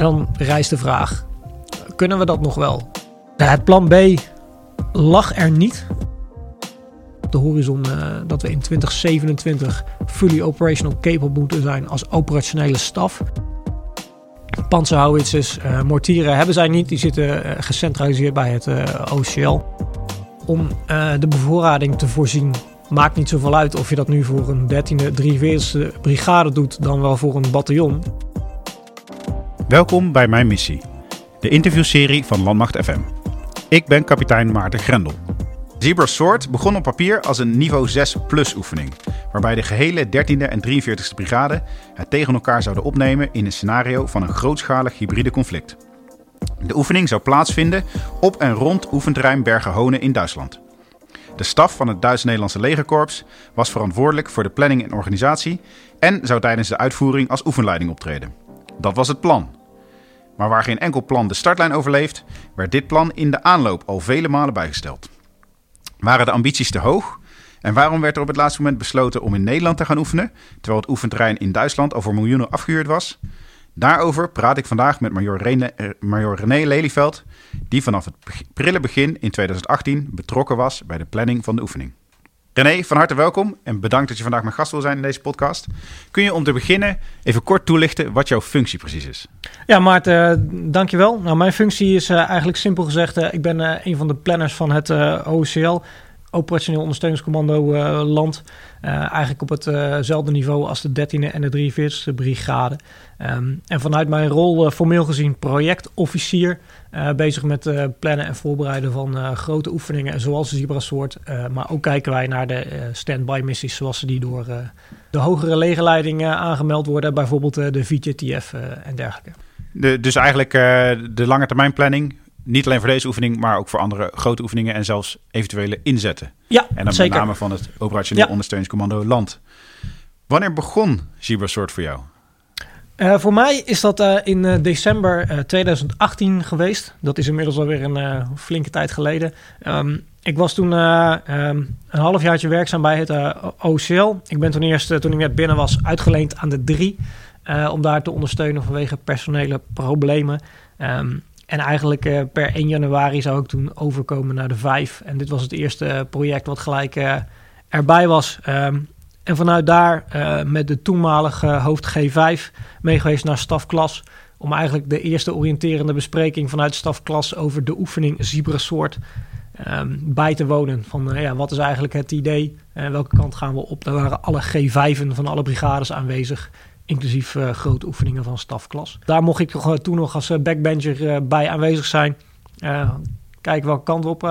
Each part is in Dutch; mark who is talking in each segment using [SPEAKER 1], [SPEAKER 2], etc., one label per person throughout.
[SPEAKER 1] En dan rijst de vraag, kunnen we dat nog wel? Het plan B lag er niet. De horizon uh, dat we in 2027 fully operational capable moeten zijn als operationele staf. Panzerhouwitsers, uh, mortieren hebben zij niet. Die zitten uh, gecentraliseerd bij het OCL. Om de bevoorrading te voorzien maakt niet zoveel uit of je dat nu voor een 13e, 43e brigade doet dan wel voor een bataljon.
[SPEAKER 2] Welkom bij mijn missie, de interviewserie van Landmacht FM. Ik ben kapitein Maarten Grendel. Zebra Sword begon op papier als een niveau 6 plus oefening, waarbij de gehele 13e en 43e brigade het tegen elkaar zouden opnemen in een scenario van een grootschalig hybride conflict. De oefening zou plaatsvinden op en rond oefenterrein Bergen-Honen in Duitsland. De staf van het Duits-Nederlandse legerkorps was verantwoordelijk voor de planning en organisatie en zou tijdens de uitvoering als oefenleiding optreden. Dat was het plan. Maar waar geen enkel plan de startlijn overleeft, werd dit plan in de aanloop al vele malen bijgesteld. Waren de ambities te hoog? En waarom werd er op het laatste moment besloten om in Nederland te gaan oefenen, terwijl het oefenterrein in Duitsland al voor miljoenen afgehuurd was? Daarover praat ik vandaag met major René, eh, major René Lelyveld, die vanaf het prille begin in 2018 betrokken was bij de planning van de oefening. René, van harte welkom en bedankt dat je vandaag mijn gast wil zijn in deze podcast. Kun je om te beginnen even kort toelichten wat jouw functie precies is?
[SPEAKER 1] Ja, Maarten, uh, dankjewel. Nou, mijn functie is uh, eigenlijk simpel gezegd, uh, ik ben een van de planners van het OCL, Operationeel Ondersteuningscommando Land. eigenlijk op hetzelfde niveau als de 13e en de 43e brigade. Um, en vanuit mijn rol formeel gezien projectofficier... Uh, bezig met uh, plannen en voorbereiden van uh, grote oefeningen zoals de Zebra-soort. maar ook kijken wij naar de stand-by missies zoals die door de hogere legerleiding aangemeld worden. Bijvoorbeeld de VJTF en dergelijke.
[SPEAKER 2] De, dus eigenlijk de lange termijn planning, niet alleen voor deze oefening, maar ook voor andere grote oefeningen en zelfs eventuele inzetten.
[SPEAKER 1] Ja,
[SPEAKER 2] En dan
[SPEAKER 1] zeker.
[SPEAKER 2] met name van het operationeel ja. ondersteuningscommando Land. Wanneer begon Zebra-soort voor jou?
[SPEAKER 1] Uh, voor mij is dat uh, in uh, december 2018 geweest. Dat is inmiddels alweer een flinke tijd geleden. Um, ik was toen um, een halfjaartje werkzaam bij het OCL. Ik ben toen eerst, toen ik net binnen was, uitgeleend aan de 3. om daar te ondersteunen vanwege personele problemen. Um, en eigenlijk per 1 januari zou ik toen overkomen naar de 5. En dit was het eerste project wat gelijk erbij was. En vanuit daar uh, met de toenmalige hoofd G5 meegeweest naar stafklas. Om eigenlijk de eerste oriënterende bespreking vanuit stafklas over de oefening Zebra-soort um, bij te wonen. Van uh, ja, wat is eigenlijk het idee en uh, welke kant gaan we op? Daar waren alle G5'en van alle brigades aanwezig. Inclusief uh, grote oefeningen van stafklas. Daar mocht ik toch, toen nog als backbencher bij aanwezig zijn. kijken welke kant we op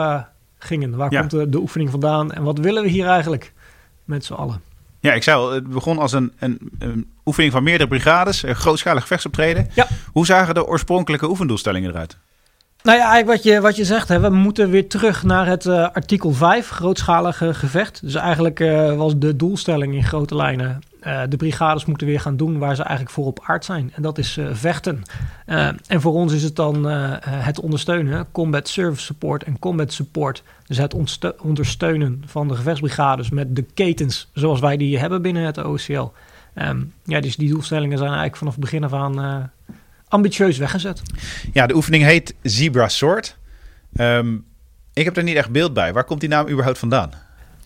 [SPEAKER 1] gingen. Waar ja. komt de, de oefening vandaan? En wat willen we hier eigenlijk met z'n allen?
[SPEAKER 2] Ja, ik zei al, het begon als een, een, een oefening van meerdere brigades, een grootschalig gevechtsoptreden.
[SPEAKER 1] Ja.
[SPEAKER 2] Hoe zagen de oorspronkelijke oefendoelstellingen eruit?
[SPEAKER 1] Nou ja, eigenlijk wat je, wat je zegt, hè, we moeten weer terug naar het uh, artikel 5, grootschalige gevecht. Dus eigenlijk uh, was de doelstelling in grote lijnen, uh, de brigades moeten weer gaan doen waar ze eigenlijk voor op aard zijn. En dat is vechten. en voor ons is het dan het ondersteunen, combat service support en combat support. Dus het ondersteunen van de gevechtsbrigades met de ketens zoals wij die hebben binnen het OCL. Um, ja, dus die doelstellingen zijn eigenlijk vanaf het begin af aan ambitieus weggezet.
[SPEAKER 2] Ja, de oefening heet Zebra Sword. Um, ik heb er niet echt beeld bij. Waar komt die naam überhaupt vandaan?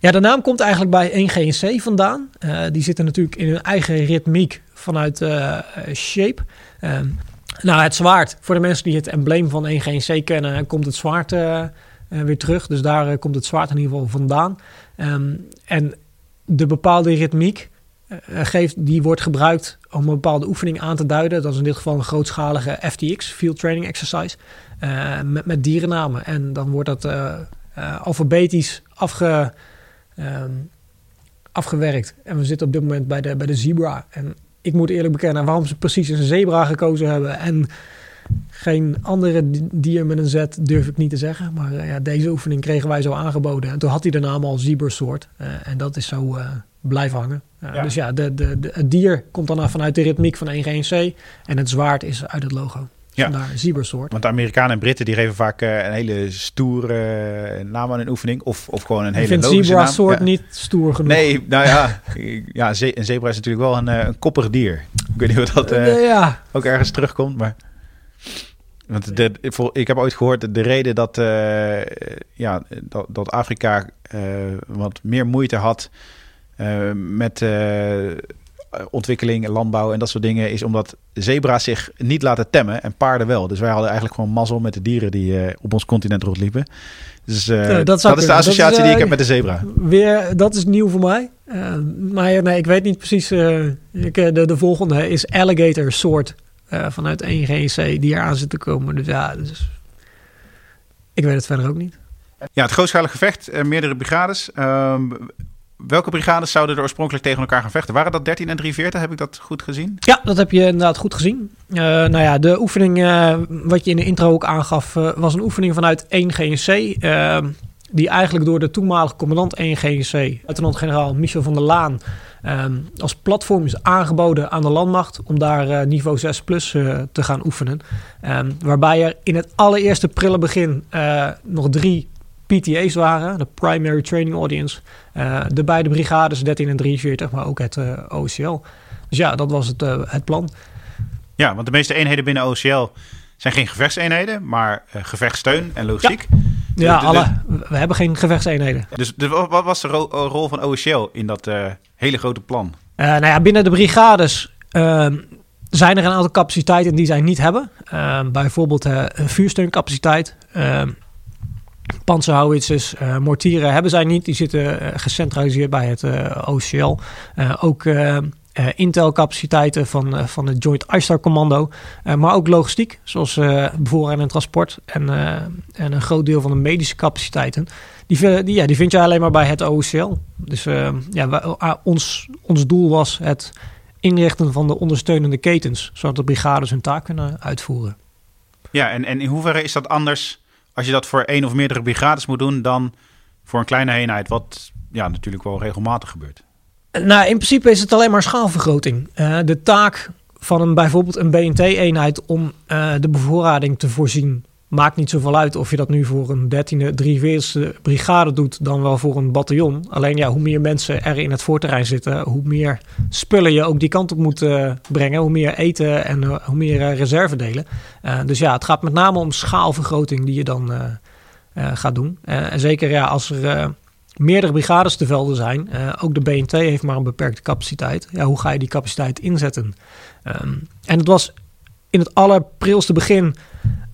[SPEAKER 1] Ja, de naam komt eigenlijk bij 1GNC vandaan. Uh, die zitten natuurlijk in hun eigen ritmiek vanuit uh, Shape. Um, nou, het zwaard. Voor de mensen die het embleem van 1GNC kennen, komt het zwaard uh, weer terug. Dus daar komt het zwaard in ieder geval vandaan. Um, en de bepaalde ritmiek geeft, die wordt gebruikt om een bepaalde oefening aan te duiden. Dat is in dit geval een grootschalige FTX, Field Training Exercise, met, met dierennamen. En dan wordt dat alfabetisch afge, um, afgewerkt. En we zitten op dit moment bij de, bij de zebra. En ik moet eerlijk bekennen waarom ze precies een zebra gekozen hebben. En geen andere dier met een Z durf ik niet te zeggen. Maar ja, deze oefening kregen wij zo aangeboden. En toen had hij de naam al zebrasoort. en dat is zo blijven hangen. Uh, ja. Dus ja, de, de, de, het dier komt dan vanuit de ritmiek van 1GNC en het zwaard is uit het logo.
[SPEAKER 2] Ja.
[SPEAKER 1] Vandaar zebrasoort.
[SPEAKER 2] Want de Amerikanen en Britten die geven vaak uh, een hele stoere uh, naam aan een oefening. Of, of gewoon een hele
[SPEAKER 1] logische
[SPEAKER 2] naam. Ik
[SPEAKER 1] vind zebrasoort ja. niet stoer genoeg.
[SPEAKER 2] Nee, nou ja. ja een zebra is natuurlijk wel een, uh, een koppig dier. Ik weet niet of dat
[SPEAKER 1] ja.
[SPEAKER 2] ook ergens terugkomt, maar... Want de, ik heb ooit gehoord de reden dat, uh, ja, dat, dat Afrika wat meer moeite had met ontwikkeling, landbouw en dat soort dingen, is omdat zebra's zich niet laten temmen en paarden wel. Dus wij hadden eigenlijk gewoon mazzel met de dieren die op ons continent rondliepen. Dus dat, dat is de associatie is, die ik heb met de zebra.
[SPEAKER 1] Weer, dat is nieuw voor mij. maar nee, ik weet niet precies. Ik, de, de volgende is alligator soort uh, vanuit 1 GNC die eraan zit te komen. Dus ja, dus ik weet het verder ook niet.
[SPEAKER 2] Ja, het grootschalig gevecht, uh, meerdere brigades. Welke brigades zouden er oorspronkelijk tegen elkaar gaan vechten? Waren dat 13 en 43? Heb ik dat goed gezien?
[SPEAKER 1] Ja, dat heb je inderdaad goed gezien. Uh, nou ja, de oefening, wat je in de intro ook aangaf, was een oefening vanuit 1 GNC. Die eigenlijk door de toenmalige commandant 1 GNC, luitenant-generaal Michel van der Laan, als platform is aangeboden aan de landmacht om daar niveau 6 plus te gaan oefenen. Waarbij er in het allereerste prille begin nog drie PTA's waren, de Primary Training Audience, de beide brigades 13 en 43, maar ook het OCL. Dus ja, dat was het, het plan.
[SPEAKER 2] Ja, want de meeste eenheden binnen OCL zijn geen gevechtseenheden, maar gevechtssteun en logistiek. Ja.
[SPEAKER 1] Ja, alle, we hebben geen gevechtseenheden.
[SPEAKER 2] Dus wat was de rol van OCL in dat uh, hele grote plan?
[SPEAKER 1] Uh, nou ja, binnen de brigades uh, zijn er een aantal capaciteiten die zij niet hebben. Ehm, bijvoorbeeld uh, vuursteuncapaciteit. Panzerhouwitsers, mortieren hebben zij niet. Die zitten gecentraliseerd bij het OCL. ook uh, Intel-capaciteiten van, uh, van het Joint ISTAR Commando. Uh, maar ook logistiek, zoals bevoorrading en transport. En, en een groot deel van de medische capaciteiten. Die, die, ja, die vind je alleen maar bij het OCL. Dus ja, ons, ons doel was het inrichten van de ondersteunende ketens. Zodat de brigades hun taak kunnen uitvoeren.
[SPEAKER 2] Ja, en, en in hoeverre is dat anders als je dat voor één of meerdere brigades moet doen... dan voor een kleine eenheid, wat ja, natuurlijk wel regelmatig gebeurt?
[SPEAKER 1] Nou, in principe is het alleen maar schaalvergroting. Uh, de taak van een, bijvoorbeeld een BNT-eenheid om uh, de bevoorrading te voorzien... maakt niet zoveel uit of je dat nu voor een 13e, 43e brigade doet... dan wel voor een bataljon. Alleen ja, hoe meer mensen er in het voorterrein zitten... hoe meer spullen je ook die kant op moet uh, brengen. Hoe meer eten en hoe meer reserve delen. dus ja, het gaat met name om schaalvergroting die je dan gaat doen. en zeker ja, als er meerdere brigades te velden zijn. Ook de BNT heeft maar een beperkte capaciteit. Ja, hoe ga je die capaciteit inzetten? Um, en het was in het allerprilste begin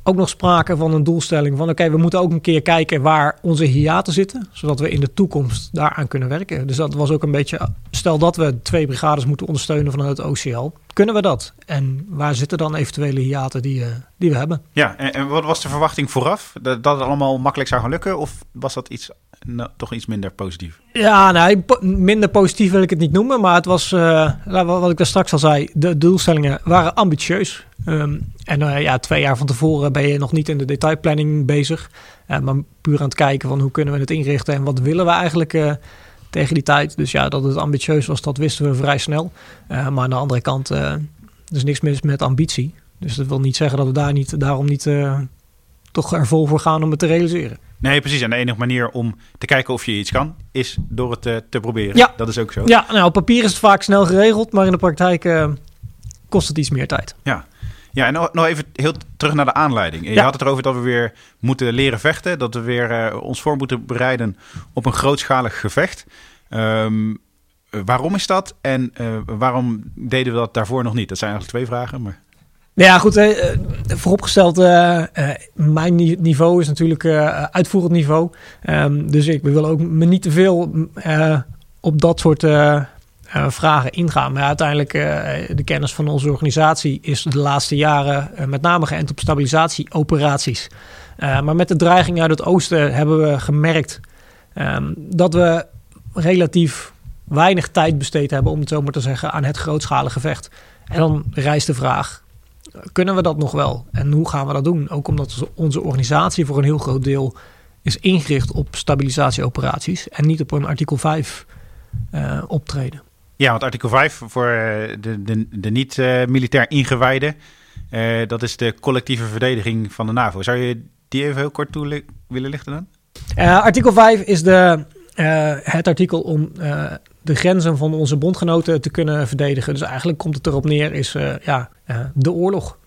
[SPEAKER 1] ook nog sprake van een doelstelling van... oké, we moeten ook een keer kijken waar onze hiaten zitten... zodat we in de toekomst daaraan kunnen werken. Dus dat was ook een beetje... stel dat we twee brigades moeten ondersteunen vanuit het OCL... kunnen we dat? En waar zitten dan eventuele hiaten die, uh, die we hebben?
[SPEAKER 2] Ja, en, en, wat was de verwachting vooraf? Dat, dat het allemaal makkelijk zou gaan lukken? Of was dat iets nou, toch iets minder positief?
[SPEAKER 1] Ja, nou, minder positief wil ik het niet noemen. Maar het was, uh, wat ik daar straks al zei, de doelstellingen waren ambitieus. Um, en uh, ja, twee jaar van tevoren ben je nog niet in de detailplanning bezig. Uh, maar puur aan het kijken van hoe kunnen we het inrichten en wat willen we eigenlijk tegen die tijd. Dus ja, dat het ambitieus was, dat wisten we vrij snel. maar aan de andere kant, er is niks mis met ambitie. Dus dat wil niet zeggen dat we daar niet, daarom niet toch er vol voor gaan om het te realiseren.
[SPEAKER 2] Nee, precies. En de enige manier om te kijken of je iets kan, is door het te, eh, te proberen. Ja. Dat is ook zo.
[SPEAKER 1] Ja, nou, op papier is het vaak snel geregeld, maar in de praktijk uh, kost het iets meer tijd.
[SPEAKER 2] Ja. Ja, en nog even heel terug naar de aanleiding. Je had het erover dat we weer moeten leren vechten. Dat we weer uh, ons voor moeten bereiden op een grootschalig gevecht. Um, waarom is dat? En uh, waarom deden we dat daarvoor nog niet? Dat zijn eigenlijk twee vragen. Maar...
[SPEAKER 1] Nou ja, goed. Eh, vooropgesteld, uh, mijn niveau is natuurlijk uitvoerend niveau. Um, dus ik wil ook me niet te veel op dat soort vragen ingaan. Maar uiteindelijk, de kennis van onze organisatie is de laatste jaren met name geënt op stabilisatieoperaties. maar met de dreiging uit het oosten hebben we gemerkt um, dat we relatief weinig tijd besteed hebben, om het zo maar te zeggen, aan het grootschalige gevecht. En dan rijst de vraag: kunnen we dat nog wel? En hoe gaan we dat doen? Ook omdat onze organisatie voor een heel groot deel is ingericht op stabilisatieoperaties en niet op een artikel 5 uh, eh, optreden.
[SPEAKER 2] Ja, want artikel 5 voor eh, de, de, de niet-militair ingewijden, uh, dat is de collectieve verdediging van de NAVO. Zou je die even heel kort toe willen lichten dan?
[SPEAKER 1] artikel 5 is de, het artikel om de grenzen van onze bondgenoten te kunnen verdedigen. Dus eigenlijk komt het erop neer, is uh, ja, uh, de oorlog.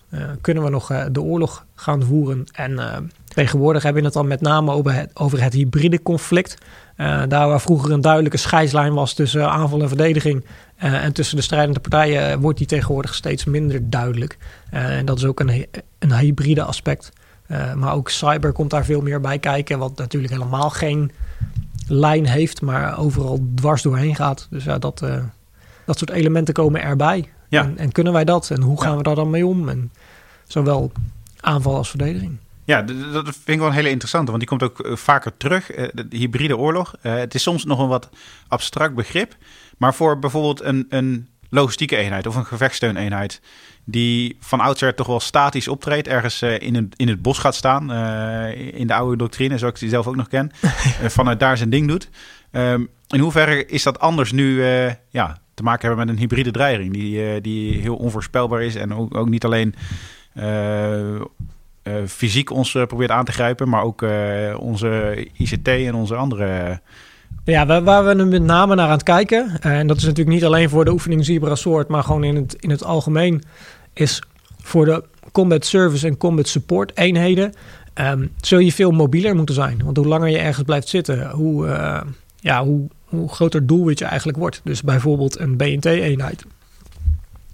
[SPEAKER 1] kunnen we nog de oorlog gaan voeren? En tegenwoordig hebben we het dan met name over het, over het hybride conflict. daar waar vroeger een duidelijke scheidslijn was tussen aanval en verdediging... en tussen de strijdende partijen wordt die tegenwoordig steeds minder duidelijk. en dat is ook een, een hybride aspect. maar ook cyber komt daar veel meer bij kijken, wat natuurlijk helemaal geen lijn heeft, maar overal dwars doorheen gaat. Dus ja, dat, uh, dat soort elementen komen erbij. Ja. En, en, kunnen wij dat? En hoe gaan we daar dan mee om? En zowel aanval als verdediging.
[SPEAKER 2] Ja, dat vind ik wel een hele interessante, want die komt ook eh, vaker terug. Eh, de hybride oorlog. het is soms nog een wat abstract begrip. Maar voor bijvoorbeeld een, een logistieke eenheid of een gevechtssteuneenheid die van oudsher toch wel statisch optreedt, ergens uh, in, het, in het bos gaat staan, uh, in de oude doctrine, zoals ik die zelf ook nog ken, uh, vanuit daar zijn ding doet. Um, in hoeverre is dat anders nu ja, te maken hebben met een hybride dreiging, die, die heel onvoorspelbaar is en ook, ook niet alleen fysiek ons probeert aan te grijpen, maar ook onze ICT en onze andere
[SPEAKER 1] ja, waar, we met name naar aan het kijken, eh, en dat is natuurlijk niet alleen voor de oefening Zebra Soort, maar gewoon in het, in het algemeen, is voor de combat service en combat support eenheden, um, zul je veel mobieler moeten zijn. Want hoe langer je ergens blijft zitten, hoe, uh, ja, hoe, hoe groter doelwit je eigenlijk wordt. Dus bijvoorbeeld een BNT-eenheid.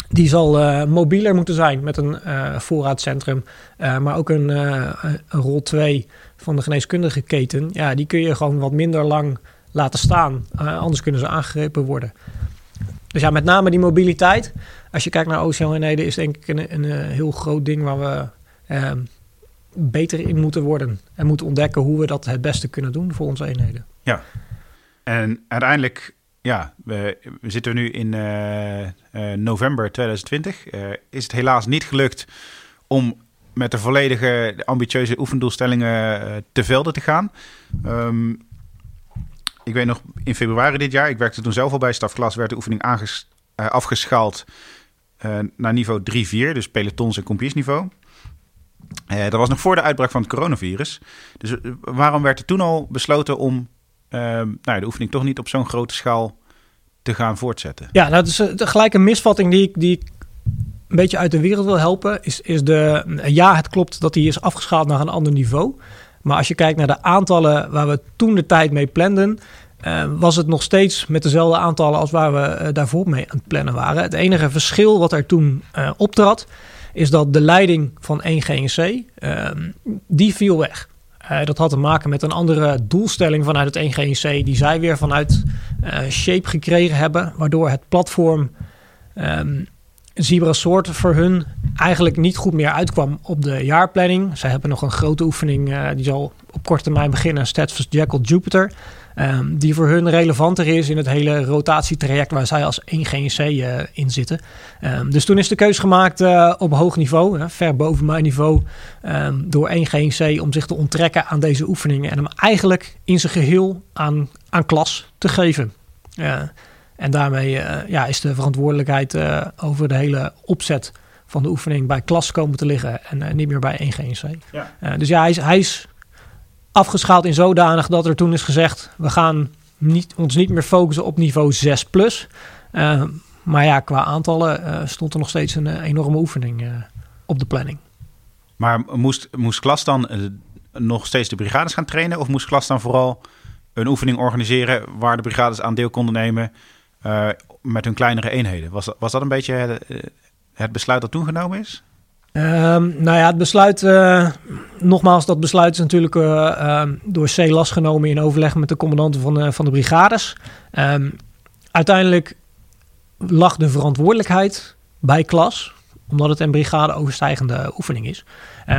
[SPEAKER 1] Die zal uh, mobieler moeten zijn met een voorraadcentrum, maar ook een, een rol 2 van de geneeskundige keten. Ja, die kun je gewoon wat minder lang laten staan. Uh, anders kunnen ze aangegrepen worden. Dus ja, met name die mobiliteit. Als je kijkt naar OCL-eenheden is denk ik een, een, eh, heel groot ding waar we uh, beter in moeten worden. En moeten ontdekken hoe we dat het beste kunnen doen voor onze eenheden.
[SPEAKER 2] Ja, en uiteindelijk, ja, we, we zitten nu in uh, november 2020. is het helaas niet gelukt om met de volledige ambitieuze oefendoelstellingen te velden te gaan. Um, ik weet nog, in februari dit jaar, ik werkte toen zelf al bij stafklas, werd de oefening uh, afgeschaald uh, naar niveau 3-4, dus pelotons en kompiesniveau. Uh, dat was nog voor de uitbraak van het coronavirus. Dus waarom werd er toen al besloten om nou ja, de oefening toch niet op zo'n grote schaal te gaan voortzetten?
[SPEAKER 1] Ja, nou, dat is gelijk een misvatting die ik, die een beetje uit de wereld wil helpen. Is, is de, ja, het klopt dat die is afgeschaald naar een ander niveau. Maar als je kijkt naar de aantallen waar we toen de tijd mee planden, uh, was het nog steeds met dezelfde aantallen als waar we uh, daarvoor mee aan het plannen waren. Het enige verschil wat er toen uh, optrad, is dat de leiding van 1 GNC, ehm, die viel weg. dat had te maken met een andere doelstelling vanuit het 1 GNC, die zij weer vanuit Shape gekregen hebben, waardoor het platform um, Zebra Soort voor hun eigenlijk niet goed meer uitkwam op de jaarplanning. Zij hebben nog een grote oefening, uh, die zal op korte termijn beginnen, Steadfast Jackal Jupiter. Um, die voor hun relevanter is in het hele rotatietraject waar zij als 1 GNC uh, in zitten. Um, dus toen is de keus gemaakt uh, op hoog niveau, ver boven mijn niveau, um, door 1 GNC om zich te onttrekken aan deze oefeningen en hem eigenlijk in zijn geheel aan, aan klas te geven. En daarmee uh, ja, is de verantwoordelijkheid uh, over de hele opzet van de oefening bij klas komen te liggen en uh, niet meer bij 1 GNC. Ja. dus ja, hij is, hij is afgeschaald in zodanig dat er toen is gezegd: we gaan niet, ons niet meer focussen op niveau 6 plus. maar ja, qua aantallen stond er nog steeds een enorme oefening op de planning.
[SPEAKER 2] Maar moest, moest klas dan nog steeds de brigades gaan trainen? Of moest klas dan vooral een oefening organiseren waar de brigades aan deel konden nemen? Uh, met hun kleinere eenheden. Was, was dat een beetje het, eh, het besluit dat toen genomen is?
[SPEAKER 1] Um, nou ja, het besluit, uh, nogmaals, dat besluit is natuurlijk uh, door C genomen in overleg met de commandanten van de, van de brigades. Um, uiteindelijk lag de verantwoordelijkheid bij klas, omdat het een brigade overstijgende oefening is.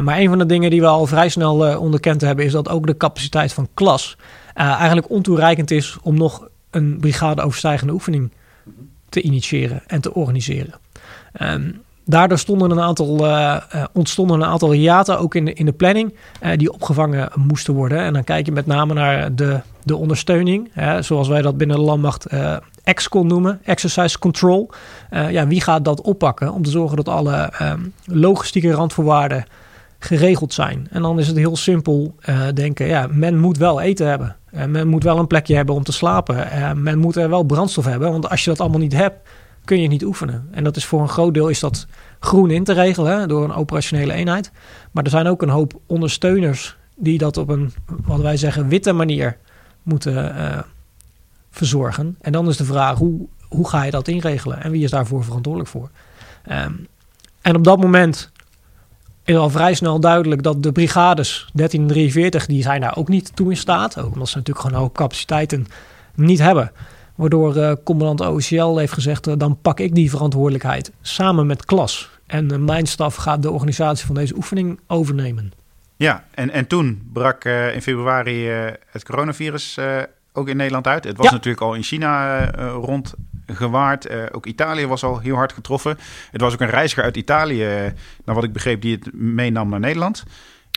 [SPEAKER 1] maar een van de dingen die we al vrij snel onderkend hebben, is dat ook de capaciteit van klas eigenlijk ontoereikend is om nog een brigade overstijgende oefening te initiëren en te organiseren. Um, daardoor stonden een aantal, uh, ontstonden een aantal hiaten ook in de, in de planning uh, die opgevangen moesten worden. En dan kijk je met name naar de, de ondersteuning, zoals wij dat binnen de landmacht EXCON noemen, Exercise Control. ja, wie gaat dat oppakken om te zorgen dat alle um, logistieke randvoorwaarden geregeld zijn. En dan is het heel simpel denken, ja, men moet wel eten hebben. Uh, men moet wel een plekje hebben om te slapen. Uh, men moet er wel brandstof hebben, want als je dat allemaal niet hebt, kun je niet oefenen. En dat is voor een groot deel is dat groen in te regelen door een operationele eenheid. Maar er zijn ook een hoop ondersteuners die dat op een, wat wij zeggen, witte manier moeten uh, verzorgen. En dan is de vraag, hoe, hoe ga je dat inregelen en wie is daarvoor verantwoordelijk voor? Um, en op dat moment is al vrij snel duidelijk dat de brigades 1343, die zijn daar ook niet toe in staat. Ook omdat ze natuurlijk gewoon hoop capaciteiten niet hebben. Waardoor uh, commandant OCL heeft gezegd, uh, dan pak ik die verantwoordelijkheid samen met klas. En uh, mijn staf gaat de organisatie van deze oefening overnemen.
[SPEAKER 2] Ja, en, en toen brak in februari het coronavirus ook in Nederland uit. Het was ja. natuurlijk al in China rond gewaard. Uh, ook Italië was al heel hard getroffen. Het was ook een reiziger uit Italië, naar wat ik begreep, die het meenam naar Nederland.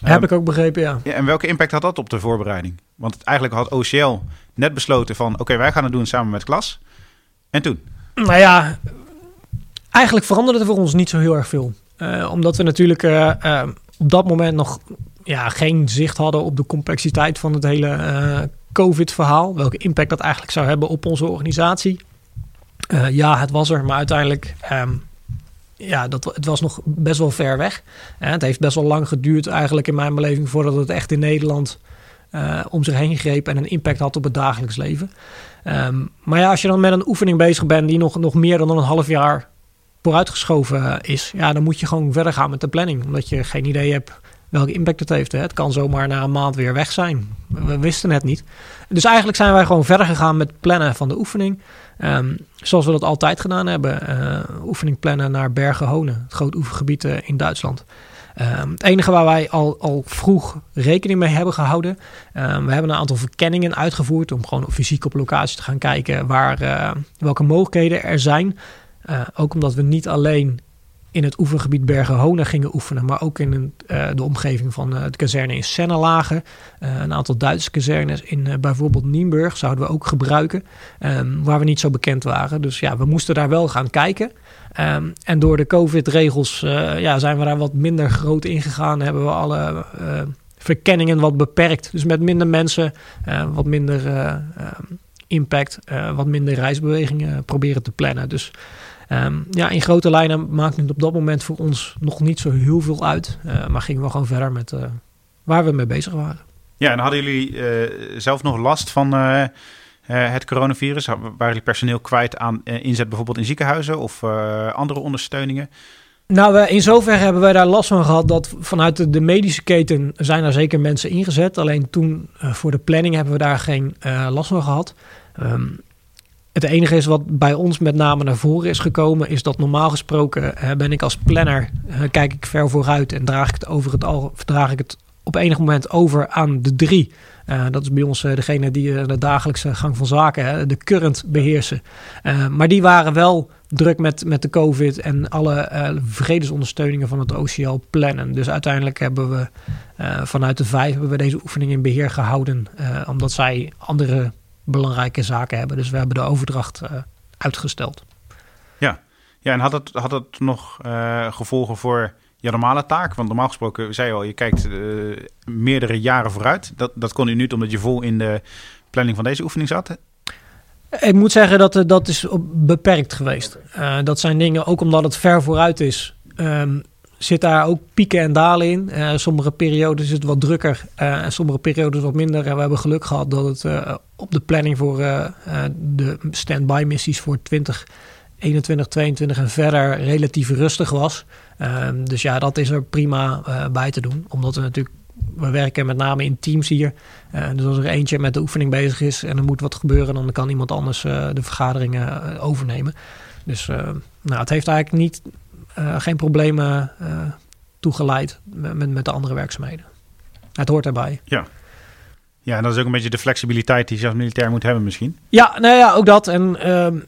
[SPEAKER 1] Heb um, ik ook begrepen, ja.
[SPEAKER 2] ja. En welke impact had dat op de voorbereiding? Want eigenlijk had OCL net besloten van... oké, wij gaan het doen samen met klas. En toen?
[SPEAKER 1] Nou ja, eigenlijk veranderde het voor ons niet zo heel erg veel. Uh, omdat we natuurlijk uh, uh, op dat moment nog ja, geen zicht hadden... op de complexiteit van het hele COVID-verhaal. Welke impact dat eigenlijk zou hebben op onze organisatie. Uh, ja, het was er, maar uiteindelijk, um, ja, dat, het was nog best wel ver weg. Uh, het heeft best wel lang geduurd eigenlijk in mijn beleving voordat het echt in Nederland uh, om zich heen greep en een impact had op het dagelijks leven. Um, maar ja, als je dan met een oefening bezig bent die nog, nog meer dan een half jaar vooruitgeschoven is, ja, dan moet je gewoon verder gaan met de planning. Omdat je geen idee hebt welke impact het heeft. Hè. Het kan zomaar na een maand weer weg zijn. We wisten het niet. Dus eigenlijk zijn wij gewoon verder gegaan met plannen van de oefening. Um, zoals we dat altijd gedaan hebben. Uh, oefening plannen naar Bergen-Honen, het groot oefengebied uh, in Duitsland. Um, het enige waar wij al, al vroeg rekening mee hebben gehouden. Um, we hebben een aantal verkenningen uitgevoerd om gewoon fysiek op locatie te gaan kijken waar, uh, welke mogelijkheden er zijn. ook omdat we niet alleen in het oefengebied Bergen-Honen gingen oefenen, maar ook in een, uh, de omgeving van uh, de kazerne in Senna lagen. Uh, een aantal Duitse kazernes in bijvoorbeeld Nienburg zouden we ook gebruiken, um, waar we niet zo bekend waren. Dus ja, we moesten daar wel gaan kijken. Um, en door de COVID-regels ja, zijn we daar wat minder groot in gegaan. Hebben we alle verkenningen wat beperkt. Dus met minder mensen, wat minder impact, wat minder reisbewegingen proberen te plannen. Dus Um, ja, in grote lijnen maakt het op dat moment voor ons nog niet zo heel veel uit. Uh, maar gingen we gewoon verder met uh, waar we mee bezig waren.
[SPEAKER 2] Ja, en hadden jullie uh, zelf nog last van het coronavirus? Waren jullie personeel kwijt aan inzet bijvoorbeeld in ziekenhuizen of andere ondersteuningen?
[SPEAKER 1] Nou, in zoverre hebben wij daar last van gehad dat vanuit de, de medische keten zijn er zeker mensen ingezet. Alleen toen voor de planning hebben we daar geen last van gehad. Um, het enige is wat bij ons met name naar voren is gekomen, is dat normaal gesproken ben ik als planner, kijk ik ver vooruit en draag ik het over het al, draag ik het op enig moment over aan de drie. Uh, dat is bij ons degene die de dagelijkse gang van zaken, de current beheersen. maar die waren wel druk met, met de COVID en alle vredesondersteuningen van het OCL plannen. Dus uiteindelijk hebben we vanuit de vijf hebben we deze oefening in beheer gehouden, omdat zij andere belangrijke zaken hebben. Dus we hebben de overdracht uh, uitgesteld.
[SPEAKER 2] Ja. ja, en had het, had het nog uh, gevolgen voor je normale taak? Want normaal gesproken, zei je al, je kijkt uh, meerdere jaren vooruit. Dat, dat kon u niet omdat je vol in de planning van deze oefening zat.
[SPEAKER 1] Ik moet zeggen dat dat is beperkt geweest. dat zijn dingen, ook omdat het ver vooruit is. Um, zit daar ook pieken en dalen in. Uh, sommige periodes is het wat drukker uh, en sommige periodes wat minder. En we hebben geluk gehad dat het uh, op de planning voor de stand-by missies voor 2021, 22 en verder relatief rustig was. Ehm, dus ja, dat is er prima bij te doen. Omdat we natuurlijk, we werken met name in teams hier. dus als er eentje met de oefening bezig is en er moet wat gebeuren, dan kan iemand anders de vergaderingen overnemen. Dus nou, het heeft eigenlijk niet geen problemen uh, toegeleid met, met de andere werkzaamheden. Het hoort erbij.
[SPEAKER 2] Ja. Ja, en dat is ook een beetje de flexibiliteit die je als militair moet hebben misschien.
[SPEAKER 1] Ja, nou ja, ook dat. En um,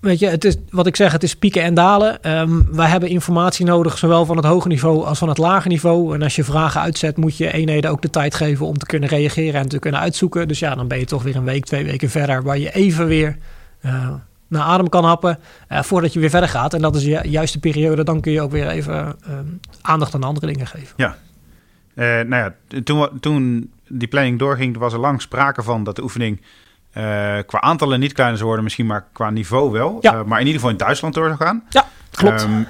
[SPEAKER 1] weet je, het is wat ik zeg, het is pieken en dalen. Um, wij hebben informatie nodig, zowel van het hoge niveau als van het lage niveau. En als je vragen uitzet, moet je eenheden ook de tijd geven om te kunnen reageren en te kunnen uitzoeken. Dus ja, dan ben je toch weer een week, twee weken verder, waar je even weer uh, naar adem kan happen uh, voordat je weer verder gaat. En dat is de juiste periode. Dan kun je ook weer even uh, aandacht aan andere dingen geven.
[SPEAKER 2] Ja. Uh, nou ja, toen, toen die planning doorging, was er lang sprake van dat de oefening qua aantallen niet kleiner zou worden, misschien maar qua niveau wel. Ja. maar in ieder geval in Duitsland door zou gaan.
[SPEAKER 1] Ja, klopt. Um,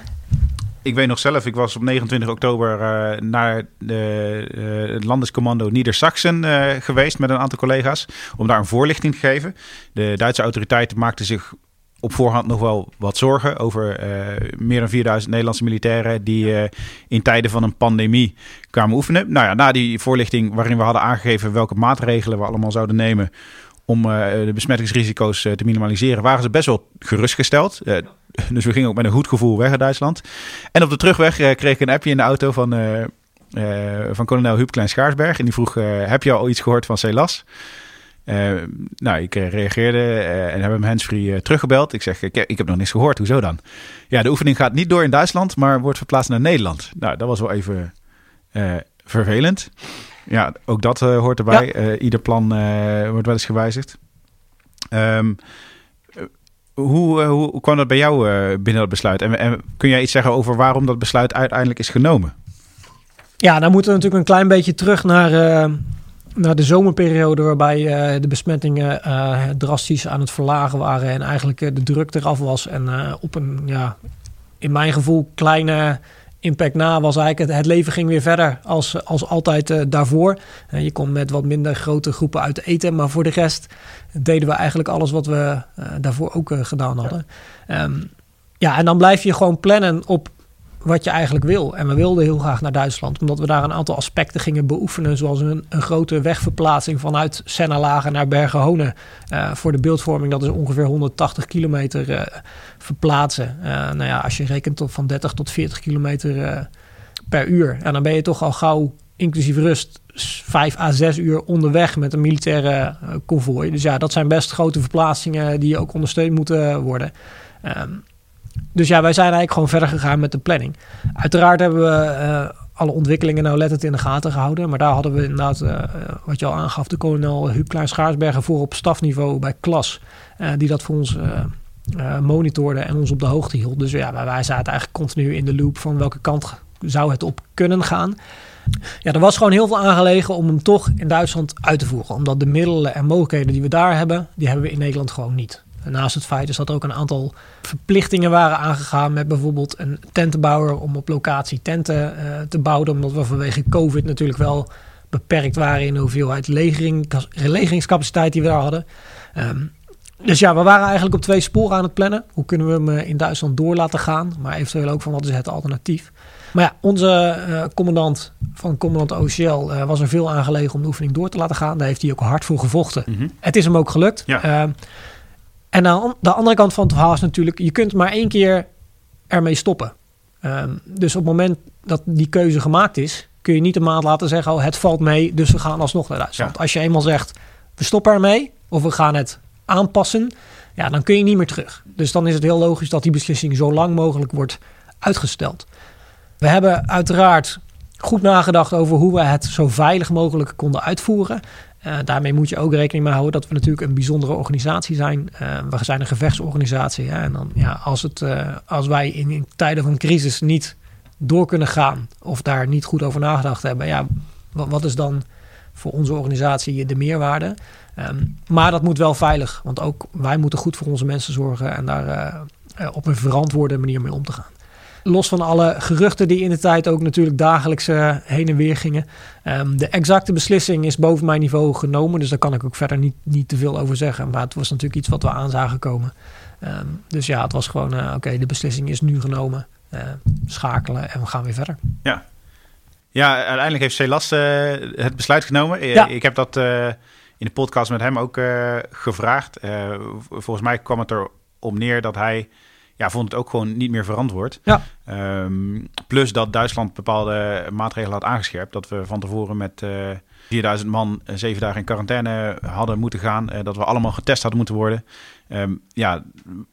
[SPEAKER 2] ik weet nog zelf, ik was op 29 oktober uh, naar de, uh, het Landescommando Niedersachsen uh, geweest met een aantal collega's. Om daar een voorlichting te geven. De Duitse autoriteiten maakten zich op voorhand nog wel wat zorgen over meer dan 4000 Nederlandse militairen die in tijden van een pandemie kwamen oefenen. Nou ja, na die voorlichting waarin we hadden aangegeven welke maatregelen we allemaal zouden nemen om de besmettingsrisico's te minimaliseren, waren ze best wel gerustgesteld. Dus we gingen ook met een goed gevoel weg uit Duitsland. En op de terugweg kreeg ik een appje in de auto van, van kolonel Huub Klein-Schaarsberg. En die vroeg, heb je al iets gehoord van Celas? Uh, nou, ik reageerde uh, en heb hem handsfree uh, teruggebeld. Ik zeg, ik, ik, heb nog niks gehoord. Hoezo dan? Ja, de oefening gaat niet door in Duitsland, maar wordt verplaatst naar Nederland. Nou, dat was wel even vervelend. Ja, ook dat hoort erbij. Ja. ieder plan wordt wel eens gewijzigd. Um, hoe, hoe, kwam dat bij jou binnen dat besluit? En, en kun jij iets zeggen over waarom dat besluit uiteindelijk is genomen?
[SPEAKER 1] Ja, dan moeten we natuurlijk een klein beetje terug naar naar de zomerperiode waarbij uh, de besmettingen uh, drastisch aan het verlagen waren en eigenlijk uh, de druk eraf was. En op een, ja, in mijn gevoel, kleine impact na was eigenlijk het, het leven ging weer verder als, als altijd daarvoor. je kon met wat minder grote groepen uit eten, maar voor de rest deden we eigenlijk alles wat we daarvoor ook gedaan hadden. Um, ja, en dan blijf je gewoon plannen op wat je eigenlijk wil. En we wilden heel graag naar Duitsland, omdat we daar een aantal aspecten gingen beoefenen, zoals een, een grote wegverplaatsing vanuit Sennalagen naar Bergen-Honen. Uh, voor de beeldvorming, dat is ongeveer 180 kilometer uh, verplaatsen. Uh, nou ja, als je rekent tot van 30 tot 40 kilometer per uur. En dan ben je toch al gauw, inclusief rust, 5 à 6 uur onderweg met een militaire konvooi. Dus ja, dat zijn best grote verplaatsingen die ook ondersteund moeten worden. Um, dus ja, wij zijn eigenlijk gewoon verder gegaan met de planning. Uiteraard hebben we uh, alle ontwikkelingen nauwlettend in de gaten gehouden. Maar daar hadden we inderdaad, uh, wat je al aangaf, de kolonel Huub Klein-Schaarsbergen voor op stafniveau bij klas. Uh, die dat voor ons monitorde en ons op de hoogte hield. Dus ja, wij zaten eigenlijk continu in de loop van welke kant zou het op kunnen gaan. Ja, er was gewoon heel veel aangelegen om hem toch in Duitsland uit te voeren. Omdat de middelen en mogelijkheden die we daar hebben, die hebben we in Nederland gewoon niet. Naast het feit is dat er ook een aantal verplichtingen waren aangegaan met bijvoorbeeld een tentenbouwer om op locatie tenten uh, te bouwen. Omdat we vanwege COVID natuurlijk wel beperkt waren in de hoeveelheid legering, legeringscapaciteit die we daar hadden. Um, dus ja, we waren eigenlijk op twee sporen aan het plannen. Hoe kunnen we hem eh, in Duitsland door laten gaan? Maar eventueel ook van wat is het alternatief? Maar ja, onze uh, commandant van commandant OCL uh, was er veel aangelegen om de oefening door te laten gaan. Daar heeft hij ook hard voor gevochten. Mm -hmm. Het is hem ook gelukt. Ja. Uh, en aan de andere kant van het verhaal is natuurlijk, je kunt maar één keer ermee stoppen. Um, dus op het moment dat die keuze gemaakt is, kun je niet een maand laten zeggen, oh het valt mee, dus we gaan alsnog naar Duitsland. Ja. Als je eenmaal zegt, we stoppen ermee, of we gaan het aanpassen, ja, dan kun je niet meer terug. Dus dan is het heel logisch dat die beslissing zo lang mogelijk wordt uitgesteld. We hebben uiteraard goed nagedacht over hoe we het zo veilig mogelijk konden uitvoeren. Uh, daarmee moet je ook rekening mee houden dat we natuurlijk een bijzondere organisatie zijn. Uh, we zijn een gevechtsorganisatie. En dan, ja, als, het, uh, als wij in, tijden van crisis niet door kunnen gaan of daar niet goed over nagedacht hebben, ja, wat, is dan voor onze organisatie de meerwaarde? Um, maar dat moet wel veilig, want ook wij moeten goed voor onze mensen zorgen en daar op een verantwoorde manier mee om te gaan. Los van alle geruchten die in de tijd ook natuurlijk dagelijks uh, heen en weer gingen. Um, de exacte beslissing is boven mijn niveau genomen. Dus daar kan ik ook verder niet, niet te veel over zeggen. Maar het was natuurlijk iets wat we aan zagen komen. Um, dus ja, het was gewoon, uh, oké, okay, de beslissing is nu genomen. Uh, schakelen en we gaan weer verder.
[SPEAKER 2] Ja, ja uiteindelijk heeft Celas het besluit genomen. Ja. Ik heb dat in de podcast met hem ook gevraagd. volgens mij kwam het erop neer dat hij ja, vond het ook gewoon niet meer verantwoord. Ja. Um, plus dat Duitsland bepaalde maatregelen had aangescherpt. Dat we van tevoren met uh, 4000 man uh, zeven dagen in quarantaine hadden moeten gaan. Uh, dat we allemaal getest hadden moeten worden. Um, ja,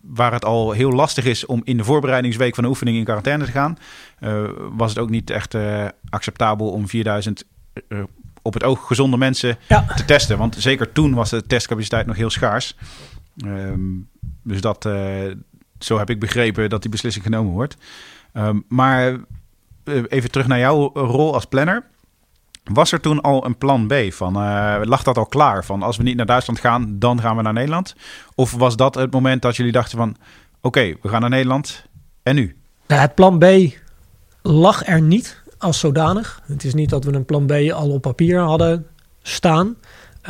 [SPEAKER 2] waar het al heel lastig is om in de voorbereidingsweek van de oefening in quarantaine te gaan, uh, was het ook niet echt acceptabel om 4000 op het oog gezonde mensen ja. te testen. Want zeker toen was de testcapaciteit nog heel schaars. Um, dus dat, zo heb ik begrepen dat die beslissing genomen wordt. Um, maar eh, even terug naar jouw rol als planner. Was er toen al een plan B? Van, uh, lag dat al klaar? Van als we niet naar Duitsland gaan, dan gaan we naar Nederland? Of was dat het moment dat jullie dachten van... oké, we gaan naar Nederland en nu?
[SPEAKER 1] Het plan B lag er niet als zodanig. Het is niet dat we een plan B al op papier hadden staan.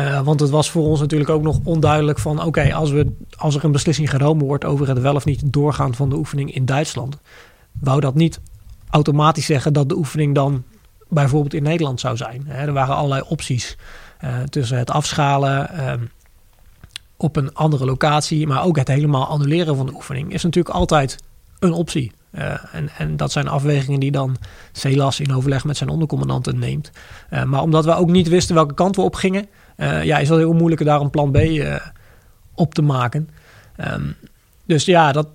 [SPEAKER 1] Uh, want het was voor ons natuurlijk ook nog onduidelijk van... oké, als als, als er een beslissing genomen wordt... over het wel of niet doorgaan van de oefening in Duitsland... wou dat niet automatisch zeggen dat de oefening dan bijvoorbeeld in Nederland zou zijn. er waren allerlei opties uh, tussen het afschalen... Uh, op een andere locatie, maar ook het helemaal annuleren van de oefening... is natuurlijk altijd een optie. Uh, en, en dat zijn afwegingen die dan CELAS in overleg met zijn ondercommandanten neemt. Maar omdat we ook niet wisten welke kant we op gingen, uh, ja, is het heel moeilijk daar een plan B op te maken. Um, dus ja, dat,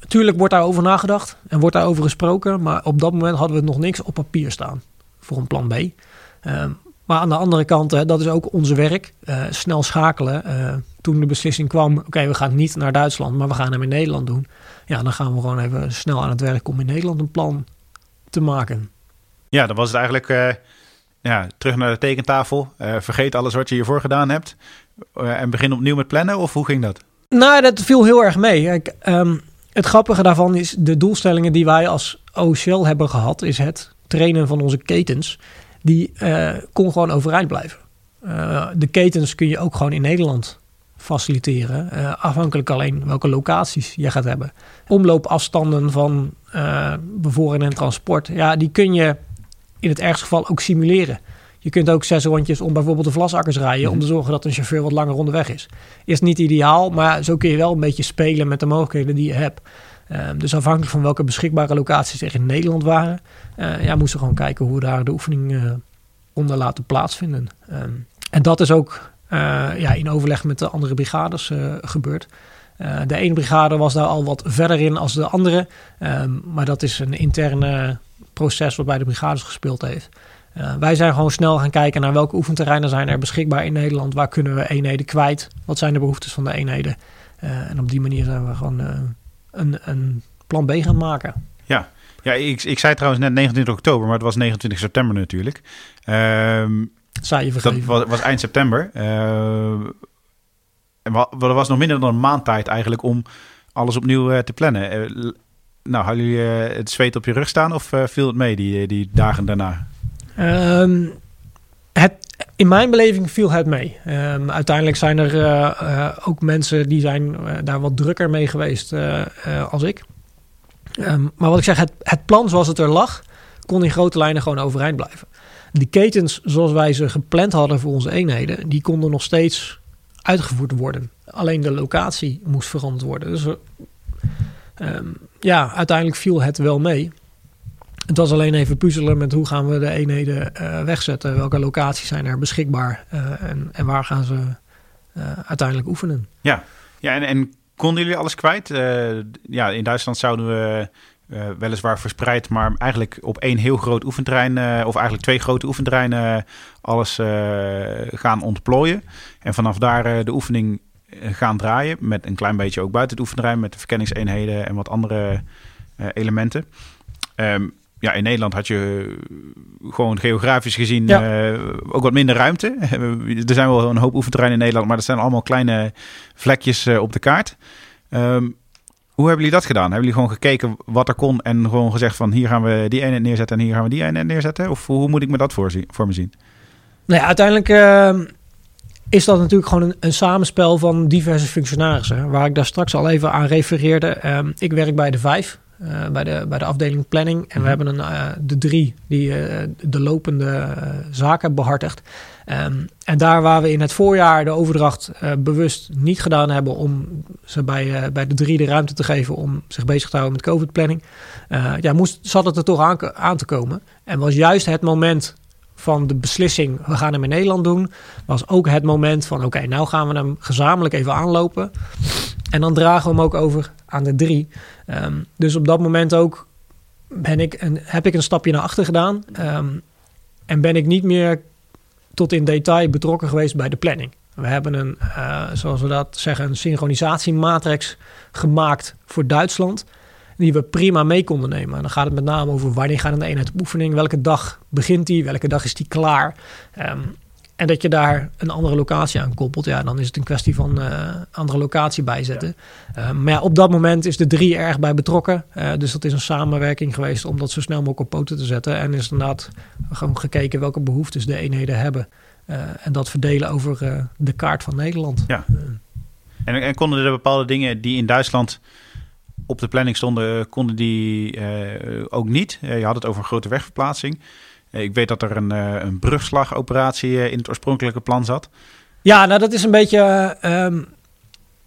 [SPEAKER 1] natuurlijk wordt daarover nagedacht en wordt daarover gesproken. Maar op dat moment hadden we nog niks op papier staan voor een plan B. Um, maar aan de andere kant, hè, dat is ook ons werk. snel schakelen. toen de beslissing kwam, oké, we gaan niet naar Duitsland, maar we gaan hem in Nederland doen ja, dan gaan we gewoon even snel aan het werk om in Nederland een plan te maken.
[SPEAKER 2] Ja, dan was het eigenlijk ja, terug naar de tekentafel. Uh, vergeet alles wat je hiervoor gedaan hebt. Uh, en begin opnieuw met plannen, of hoe ging dat?
[SPEAKER 1] Nou, dat viel heel erg mee. Um, het grappige daarvan is de doelstellingen die wij als OCL hebben gehad, is het trainen van onze ketens. Die kon gewoon overeind blijven. de ketens kun je ook gewoon in Nederland faciliteren. Afhankelijk alleen welke locaties je gaat hebben. Omloopafstanden van bevoren en transport, ja, die kun je in het ergste geval ook simuleren. Je kunt ook zes rondjes om bijvoorbeeld de vlasakkers rijden... om te zorgen dat een chauffeur wat langer onderweg is. Is niet ideaal, maar zo kun je wel een beetje spelen met de mogelijkheden die je hebt. Uh, dus afhankelijk van welke beschikbare locaties er in Nederland waren... ja, moesten we gewoon kijken hoe we daar de oefening onder laten plaatsvinden. Um, en dat is ook eh, ja, in overleg met de andere brigades uh, gebeurd. Uh, de ene brigade was daar al wat verder in als de andere. Ehm, maar dat is een interne proces wat bij de brigades gespeeld heeft. wij zijn gewoon snel gaan kijken naar welke oefenterreinen zijn er beschikbaar in Nederland. Waar kunnen we eenheden kwijt? Wat zijn de behoeftes van de eenheden? en op die manier zijn we gewoon een, een plan B gaan maken.
[SPEAKER 2] Ja, ja ik, ik zei trouwens net 29 oktober, maar het was 29 september natuurlijk. Ehm,
[SPEAKER 1] je vergeven.
[SPEAKER 2] Dat was, eind september. En er was nog minder dan een maand tijd eigenlijk om alles opnieuw te plannen. Nou, hadden jullie het zweet op je rug staan of viel het mee die, die dagen daarna?
[SPEAKER 1] Um, het, in mijn beleving viel het mee. Um, uiteindelijk zijn er ook mensen die zijn daar wat drukker mee geweest als ik. Um, maar wat ik zeg, het, het plan zoals het er lag, kon in grote lijnen gewoon overeind blijven. De ketens zoals wij ze gepland hadden voor onze eenheden, die konden nog steeds uitgevoerd worden. Alleen de locatie moest veranderd worden. Dus ja, uiteindelijk viel het wel mee. Het was alleen even puzzelen met hoe gaan we de eenheden uh, wegzetten. Welke locaties zijn er beschikbaar uh, en, en, waar gaan ze uh, uiteindelijk oefenen.
[SPEAKER 2] Ja, ja en, en konden jullie alles kwijt? ja, in Duitsland zouden we weliswaar verspreid, maar eigenlijk op één heel groot oefenterrein, of eigenlijk twee grote oefenterreinen, uh, alles gaan ontplooien. En vanaf daar de oefening gaan draaien, met een klein beetje ook buiten het oefenterrein, met de verkenningseenheden en wat andere elementen. Um, ja, in Nederland had je gewoon geografisch gezien ja. ook wat minder ruimte. er zijn wel een hoop oefenterreinen in Nederland, maar dat zijn allemaal kleine vlekjes op de kaart. Um, hoe hebben jullie dat gedaan? Hebben jullie gewoon gekeken wat er kon en gewoon gezegd van hier gaan we die ene neerzetten en hier gaan we die ene neerzetten? Of hoe moet ik me dat voor, voor me zien?
[SPEAKER 1] Nou ja, uiteindelijk uh, is dat natuurlijk gewoon een, een, samenspel van diverse functionarissen. Waar ik daar straks al even aan refereerde. Uh, ik werk bij de vijf, uh, bij, de, bij de afdeling planning. En we mhm. hebben een, eh, de drie die eh, de lopende zaken behartigt. Um, en daar waar we in het voorjaar de overdracht bewust niet gedaan hebben om ze bij, bij de drie de ruimte te geven om zich bezig te houden met COVID-planning, ja, moest, zat het er toch aan, aan, te komen. En was juist het moment van de beslissing, we gaan hem in Nederland doen, was ook het moment van, oké, okay, nou gaan we hem gezamenlijk even aanlopen. En dan dragen we hem ook over aan de drie. Um, dus op dat moment ook ben ik een, heb ik een stapje naar achter gedaan. Um, en ben ik niet meer tot in detail betrokken geweest bij de planning. We hebben een, uh, zoals we dat zeggen, een synchronisatiematrix gemaakt voor Duitsland. Die we prima mee konden nemen. En dan gaat het met name over wanneer gaat een eenheid op oefening, welke dag begint die, welke dag is die klaar. Um, en dat je daar een andere locatie aan koppelt, ja, dan is het een kwestie van uh, andere locatie bijzetten. Uh, maar ja, op dat moment is de drie erg bij betrokken. Uh, dus dat is een samenwerking geweest om dat zo snel mogelijk op poten te zetten. En is inderdaad gewoon gekeken welke behoeftes de eenheden hebben. en dat verdelen over de kaart van Nederland.
[SPEAKER 2] Ja. En, en, konden er bepaalde dingen die in Duitsland op de planning stonden, konden die ook niet? je had het over een grote wegverplaatsing. Ik weet dat er een, eh, een brugslagoperatie eh, in het oorspronkelijke plan zat.
[SPEAKER 1] Ja, nou dat is een beetje ehm,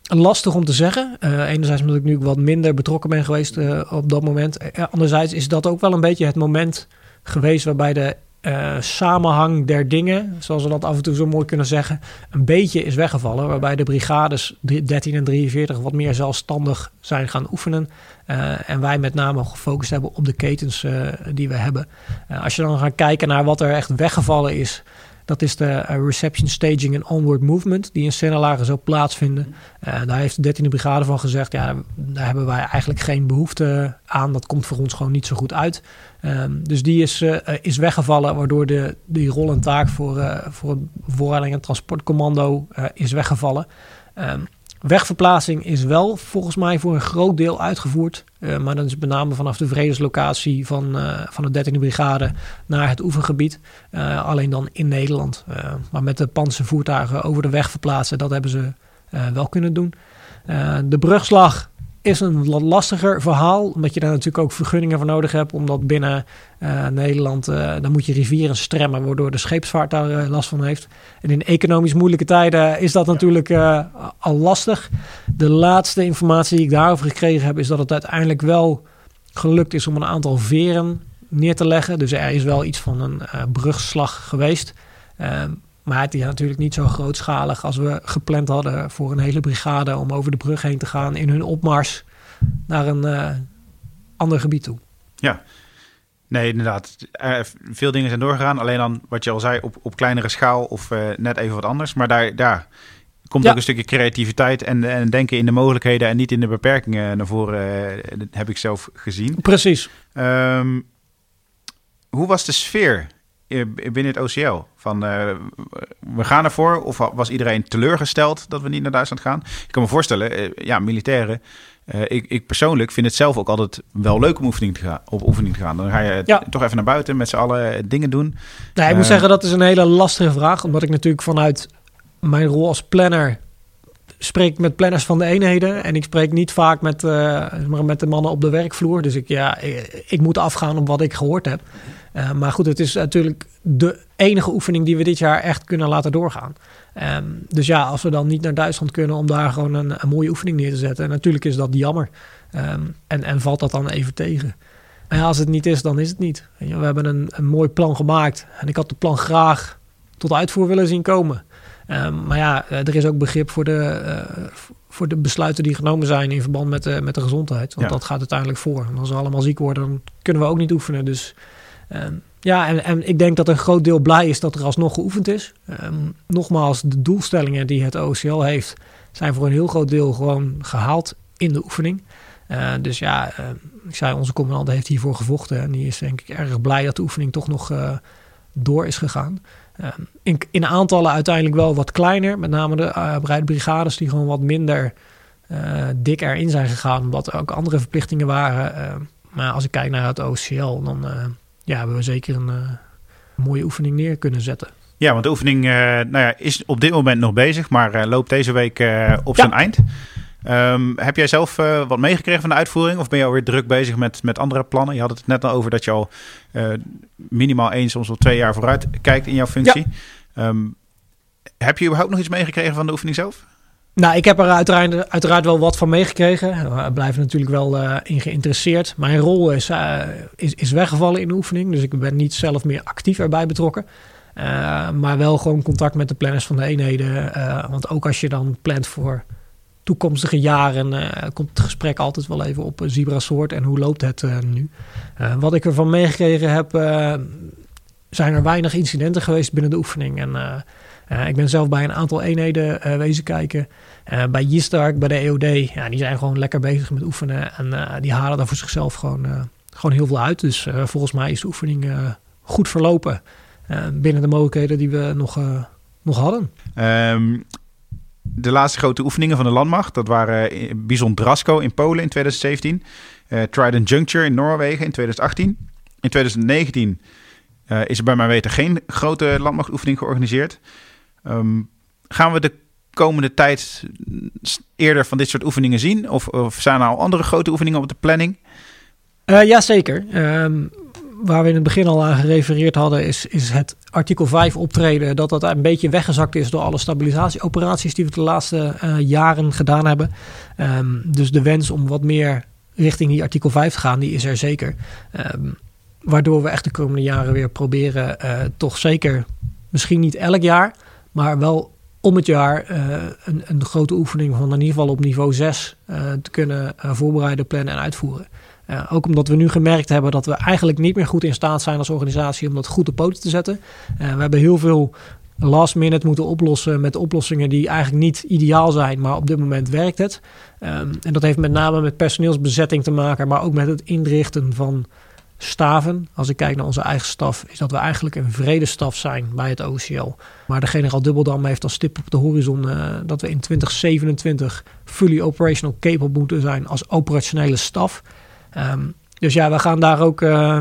[SPEAKER 1] lastig om te zeggen. Enerzijds omdat ik nu wat minder betrokken ben geweest op dat moment. anderzijds is dat ook wel een beetje het moment geweest waarbij de samenhang der dingen, zoals we dat af en toe zo mooi kunnen zeggen, een beetje is weggevallen. Waarbij de brigades 13 en 43 wat meer zelfstandig zijn gaan oefenen. Uh, en wij met name gefocust hebben op de ketens uh, die we hebben. Uh, als je dan gaat kijken naar wat er echt weggevallen is, dat is de reception staging en onward movement, die in Sennelagen zo plaatsvinden. daar heeft de 13e brigade van gezegd, ja, daar hebben wij eigenlijk geen behoefte aan. Dat komt voor ons gewoon niet zo goed uit. Um, dus die is, is weggevallen, waardoor de, die rol en taak voor, voor het voorraading en transportcommando is weggevallen. Um, Wegverplaatsing is wel volgens mij voor een groot deel uitgevoerd. Uh, maar dan is met name vanaf de vredeslocatie van, uh, van de 13e brigade naar het oefengebied. Uh, alleen dan in Nederland. maar met de panzervoertuigen over de weg verplaatsen, dat hebben ze wel kunnen doen. de brugslag is een wat lastiger verhaal. Omdat je daar natuurlijk ook vergunningen voor nodig hebt. Omdat binnen uh, Nederland, uh, dan moet je rivieren stremmen. Waardoor de scheepsvaart daar uh, last van heeft. En in economisch moeilijke tijden is dat natuurlijk al lastig. De laatste informatie die ik daarover gekregen heb. Is dat het uiteindelijk wel gelukt is om een aantal veren neer te leggen. Dus er is wel iets van een brugslag geweest. Ehm, maar het is natuurlijk niet zo grootschalig als we gepland hadden voor een hele brigade om over de brug heen te gaan in hun opmars naar een uh, ander gebied toe.
[SPEAKER 2] Ja, nee, inderdaad. veel dingen zijn doorgegaan. Alleen dan wat je al zei, op, op kleinere schaal of uh, net even wat anders. Maar daar, daar komt ja. ook een stukje creativiteit en, en denken in de mogelijkheden en niet in de beperkingen naar voren. Uh, dat heb ik zelf gezien.
[SPEAKER 1] Precies.
[SPEAKER 2] Um, hoe was de sfeer binnen het OCL? Van uh, we gaan ervoor? Of was iedereen teleurgesteld dat we niet naar Duitsland gaan? Ik kan me voorstellen, uh, ja, militairen. Uh, ik, ik, persoonlijk vind het zelf ook altijd wel leuk om oefening te gaan, op oefening te gaan. Dan ga je ja. toch even naar buiten met z'n allen dingen doen.
[SPEAKER 1] Nee, ik moet zeggen, dat is een hele lastige vraag. Omdat ik natuurlijk vanuit mijn rol als planner spreek met planners van de eenheden. En ik spreek niet vaak met, met de mannen op de werkvloer. Dus ik, ja, ik, ik moet afgaan op wat ik gehoord heb. Uh, maar goed, het is natuurlijk de enige oefening die we dit jaar echt kunnen laten doorgaan. Um, dus ja, als we dan niet naar Duitsland kunnen om daar gewoon een, een mooie oefening neer te zetten. natuurlijk is dat jammer. Um, en, en valt dat dan even tegen. Maar ja, als het niet is, dan is het niet. We hebben een, een mooi plan gemaakt. En ik had het plan graag tot uitvoer willen zien komen. Um, maar ja, eh, er is ook begrip voor de, uh, voor de besluiten die genomen zijn in verband met de, met de gezondheid. Want ja. dat gaat uiteindelijk voor. En als we allemaal ziek worden, dan kunnen we ook niet oefenen. Dus Um, ja, en, ik denk dat een groot deel blij is dat er alsnog geoefend is. Um, nogmaals, de doelstellingen die het OCL heeft, zijn voor een heel groot deel gewoon gehaald in de oefening. Uh, dus ja, uh, ik zei, onze commandant heeft hiervoor gevochten. En die is denk ik erg blij dat de oefening toch nog uh, door is gegaan. In, aantallen uiteindelijk wel wat kleiner. Met name de uh, brigades die gewoon wat minder dik erin zijn gegaan. Omdat er ook andere verplichtingen waren. maar als ik kijk naar het OCL, dan ja, hebben we zeker een, uh, mooie oefening neer kunnen zetten.
[SPEAKER 2] Ja, want de oefening uh, nou ja, is op dit moment nog bezig, maar uh, loopt deze week op zijn eind. Um, heb jij zelf wat meegekregen van de uitvoering? Of ben je alweer druk bezig met, met andere plannen? Je had het net al over dat je al minimaal één, soms wel twee jaar vooruit kijkt in jouw functie. Ja. Um, heb je überhaupt nog iets meegekregen van de oefening zelf?
[SPEAKER 1] Nou, ik heb er uiteraard, uiteraard wel wat van meegekregen. We blijven natuurlijk wel uh, in geïnteresseerd. Mijn rol is, uh, is, is weggevallen in de oefening. Dus ik ben niet zelf meer actief erbij betrokken. Uh, maar wel gewoon contact met de planners van de eenheden. want ook als je dan plant voor toekomstige jaren... komt het gesprek altijd wel even op Zebra soort en hoe loopt het nu. wat ik ervan meegekregen heb... zijn er weinig incidenten geweest binnen de oefening. En ik ben zelf bij een aantal eenheden wezen kijken. Uh, bij Jistark, bij de EOD, ja, die zijn gewoon lekker bezig met oefenen. En die halen daar voor zichzelf gewoon, gewoon heel veel uit. Dus volgens mij is de oefening goed verlopen. binnen de mogelijkheden die we nog nog hadden.
[SPEAKER 2] Ehm, de laatste grote oefeningen van de landmacht, dat waren Bison Drasko in Polen in 2017, uh, Trident Juncture in Noorwegen in 2018. In 2019 uh, is er bij mijn weten geen grote landmachtoefening georganiseerd. Um, gaan we de komende tijd eerder van dit soort oefeningen zien? Of, of zijn er al andere grote oefeningen op de planning?
[SPEAKER 1] Uh, Jazeker. Um, waar we in het begin al aan gerefereerd hadden, is, is het artikel 5 optreden. Dat dat een beetje weggezakt is door alle stabilisatieoperaties die we de laatste uh, jaren gedaan hebben. Um, dus de wens om wat meer richting die artikel 5 te gaan, die is er zeker. Um, waardoor we echt de komende jaren weer proberen, uh, toch zeker, misschien niet elk jaar, maar wel om het jaar uh, een, een, grote oefening van in ieder geval op niveau 6 uh, te kunnen voorbereiden, plannen en uitvoeren. Ook omdat we nu gemerkt hebben dat we eigenlijk niet meer goed in staat zijn als organisatie om dat goed op poten te zetten. We hebben heel veel last minute moeten oplossen met oplossingen die eigenlijk niet ideaal zijn, maar op dit moment werkt het. Um, en dat heeft met name met personeelsbezetting te maken, maar ook met het inrichten van staven. Als ik kijk naar onze eigen staf, is dat we eigenlijk een vredestaf zijn bij het OCL. Maar de generaal Dubbeldam heeft als stip op de horizon uh, dat we in 2027 fully operational capable moeten zijn als operationele staf. Um, dus ja, we gaan daar ook uh,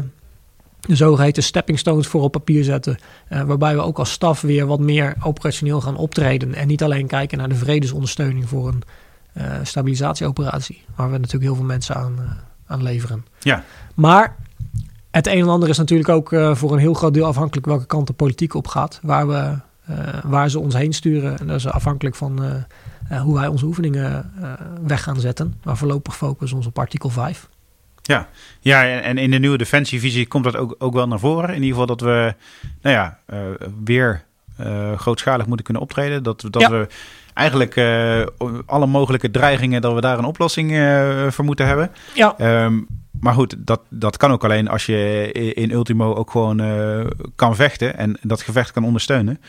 [SPEAKER 1] de zogeheten stepping stones voor op papier zetten. Uh, waarbij we ook als staf weer wat meer operationeel gaan optreden. En niet alleen kijken naar de vredesondersteuning voor een stabilisatieoperatie. Waar we natuurlijk heel veel mensen aan, aan leveren.
[SPEAKER 2] Ja.
[SPEAKER 1] Maar het een en ander is natuurlijk ook voor een heel groot deel afhankelijk welke kant de politiek op gaat. Waar, we, waar ze ons heen sturen. En dat is afhankelijk van hoe wij onze oefeningen weg gaan zetten. Maar voorlopig focussen ons op artikel 5.
[SPEAKER 2] Ja, ja en in de nieuwe defensievisie komt dat ook, ook wel naar voren. In ieder geval dat we nou ja, weer grootschalig moeten kunnen optreden. Dat, dat ja. we eigenlijk alle mogelijke dreigingen, dat we daar een oplossing voor moeten hebben.
[SPEAKER 1] Ja.
[SPEAKER 2] Um, maar goed, dat, dat kan ook alleen als je in Ultimo ook gewoon kan vechten en dat gevecht kan ondersteunen.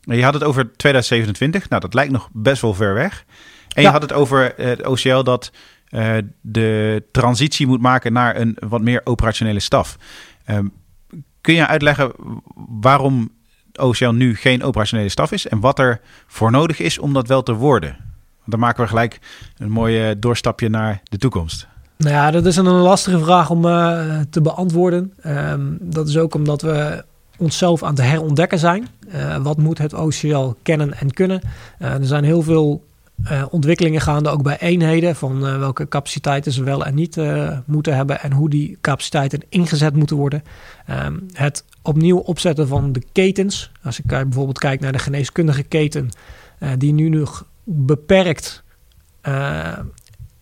[SPEAKER 2] Je had het over 2027. Nou, dat lijkt nog best wel ver weg. En ja. je had het over het OCL dat uh, de transitie moet maken naar een wat meer operationele staf. Um, kun je uitleggen waarom OCL nu geen operationele staf is en wat er voor nodig is om dat wel te worden? Dan maken we gelijk een mooi doorstapje naar de toekomst.
[SPEAKER 1] Nou ja, dat is een lastige vraag om uh, te beantwoorden. Um, dat is ook omdat we onszelf aan het herontdekken zijn. Uh, wat moet het OCL kennen en kunnen? er zijn heel veel ontwikkelingen gaande ook bij eenheden. Van welke capaciteiten ze wel en niet moeten hebben. En hoe die capaciteiten ingezet moeten worden. Um, het opnieuw opzetten van de ketens. Als ik bijvoorbeeld kijk naar de geneeskundige keten. die nu nog beperkt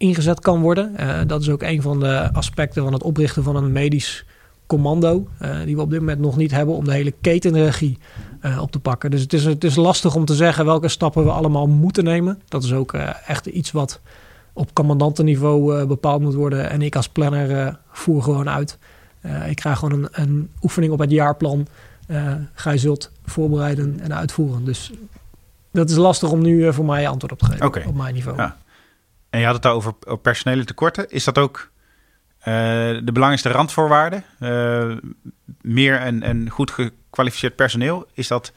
[SPEAKER 1] ingezet kan worden. dat is ook een van de aspecten van het oprichten van een medisch commando. die we op dit moment nog niet hebben. Om de hele ketenregie uh, op te pakken. Dus het is, het is lastig om te zeggen welke stappen we allemaal moeten nemen. Dat is ook uh, echt iets wat op commandantenniveau bepaald moet worden. En ik als planner voer gewoon uit. ik krijg gewoon een, een, oefening op het jaarplan. gij zult voorbereiden en uitvoeren. Dus dat is lastig om nu voor mij antwoord op te geven
[SPEAKER 2] okay.
[SPEAKER 1] op mijn niveau.
[SPEAKER 2] Ja. En je had het over personele tekorten. Is dat ook de belangrijkste randvoorwaarde? meer en, goed gekwalificeerd personeel, is dat...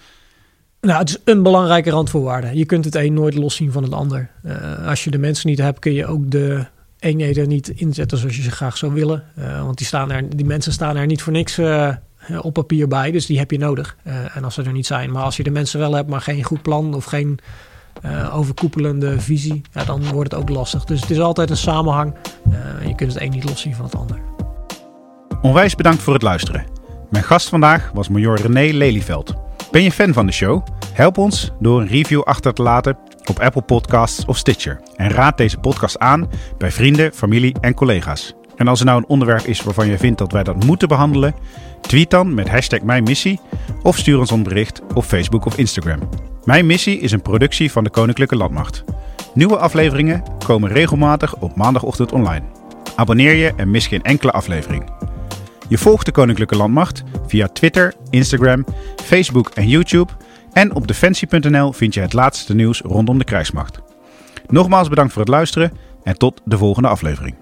[SPEAKER 1] Nou, het is een belangrijke randvoorwaarde. Je kunt het een nooit loszien van het ander. Uh, als je de mensen niet hebt, kun je ook de eenheden niet inzetten zoals je ze graag zou willen. Want die, staan er, die mensen staan er niet voor niks op papier bij, dus die heb je nodig. en als ze er niet zijn, maar als je de mensen wel hebt, maar geen goed plan of geen overkoepelende visie, ja, dan wordt het ook lastig. Dus het is altijd een samenhang. je kunt het een niet loszien van het ander.
[SPEAKER 2] Onwijs bedankt voor het luisteren. Mijn gast vandaag was major René Lelyveld. Ben je fan van de show? Help ons door een review achter te laten op Apple Podcasts of Stitcher. En raad deze podcast aan bij vrienden, familie en collega's. En als er nou een onderwerp is waarvan je vindt dat wij dat moeten behandelen, tweet dan met hashtag Mijn Missie of stuur ons een bericht op Facebook of Instagram. Mijn Missie is een productie van de Koninklijke Landmacht. Nieuwe afleveringen komen regelmatig op maandagochtend online. Abonneer je en mis geen enkele aflevering. Je volgt de Koninklijke Landmacht via Twitter, Instagram, Facebook en YouTube. En op defensie.nl vind je het laatste nieuws rondom de krijgsmacht. Nogmaals bedankt voor het luisteren en tot de volgende aflevering.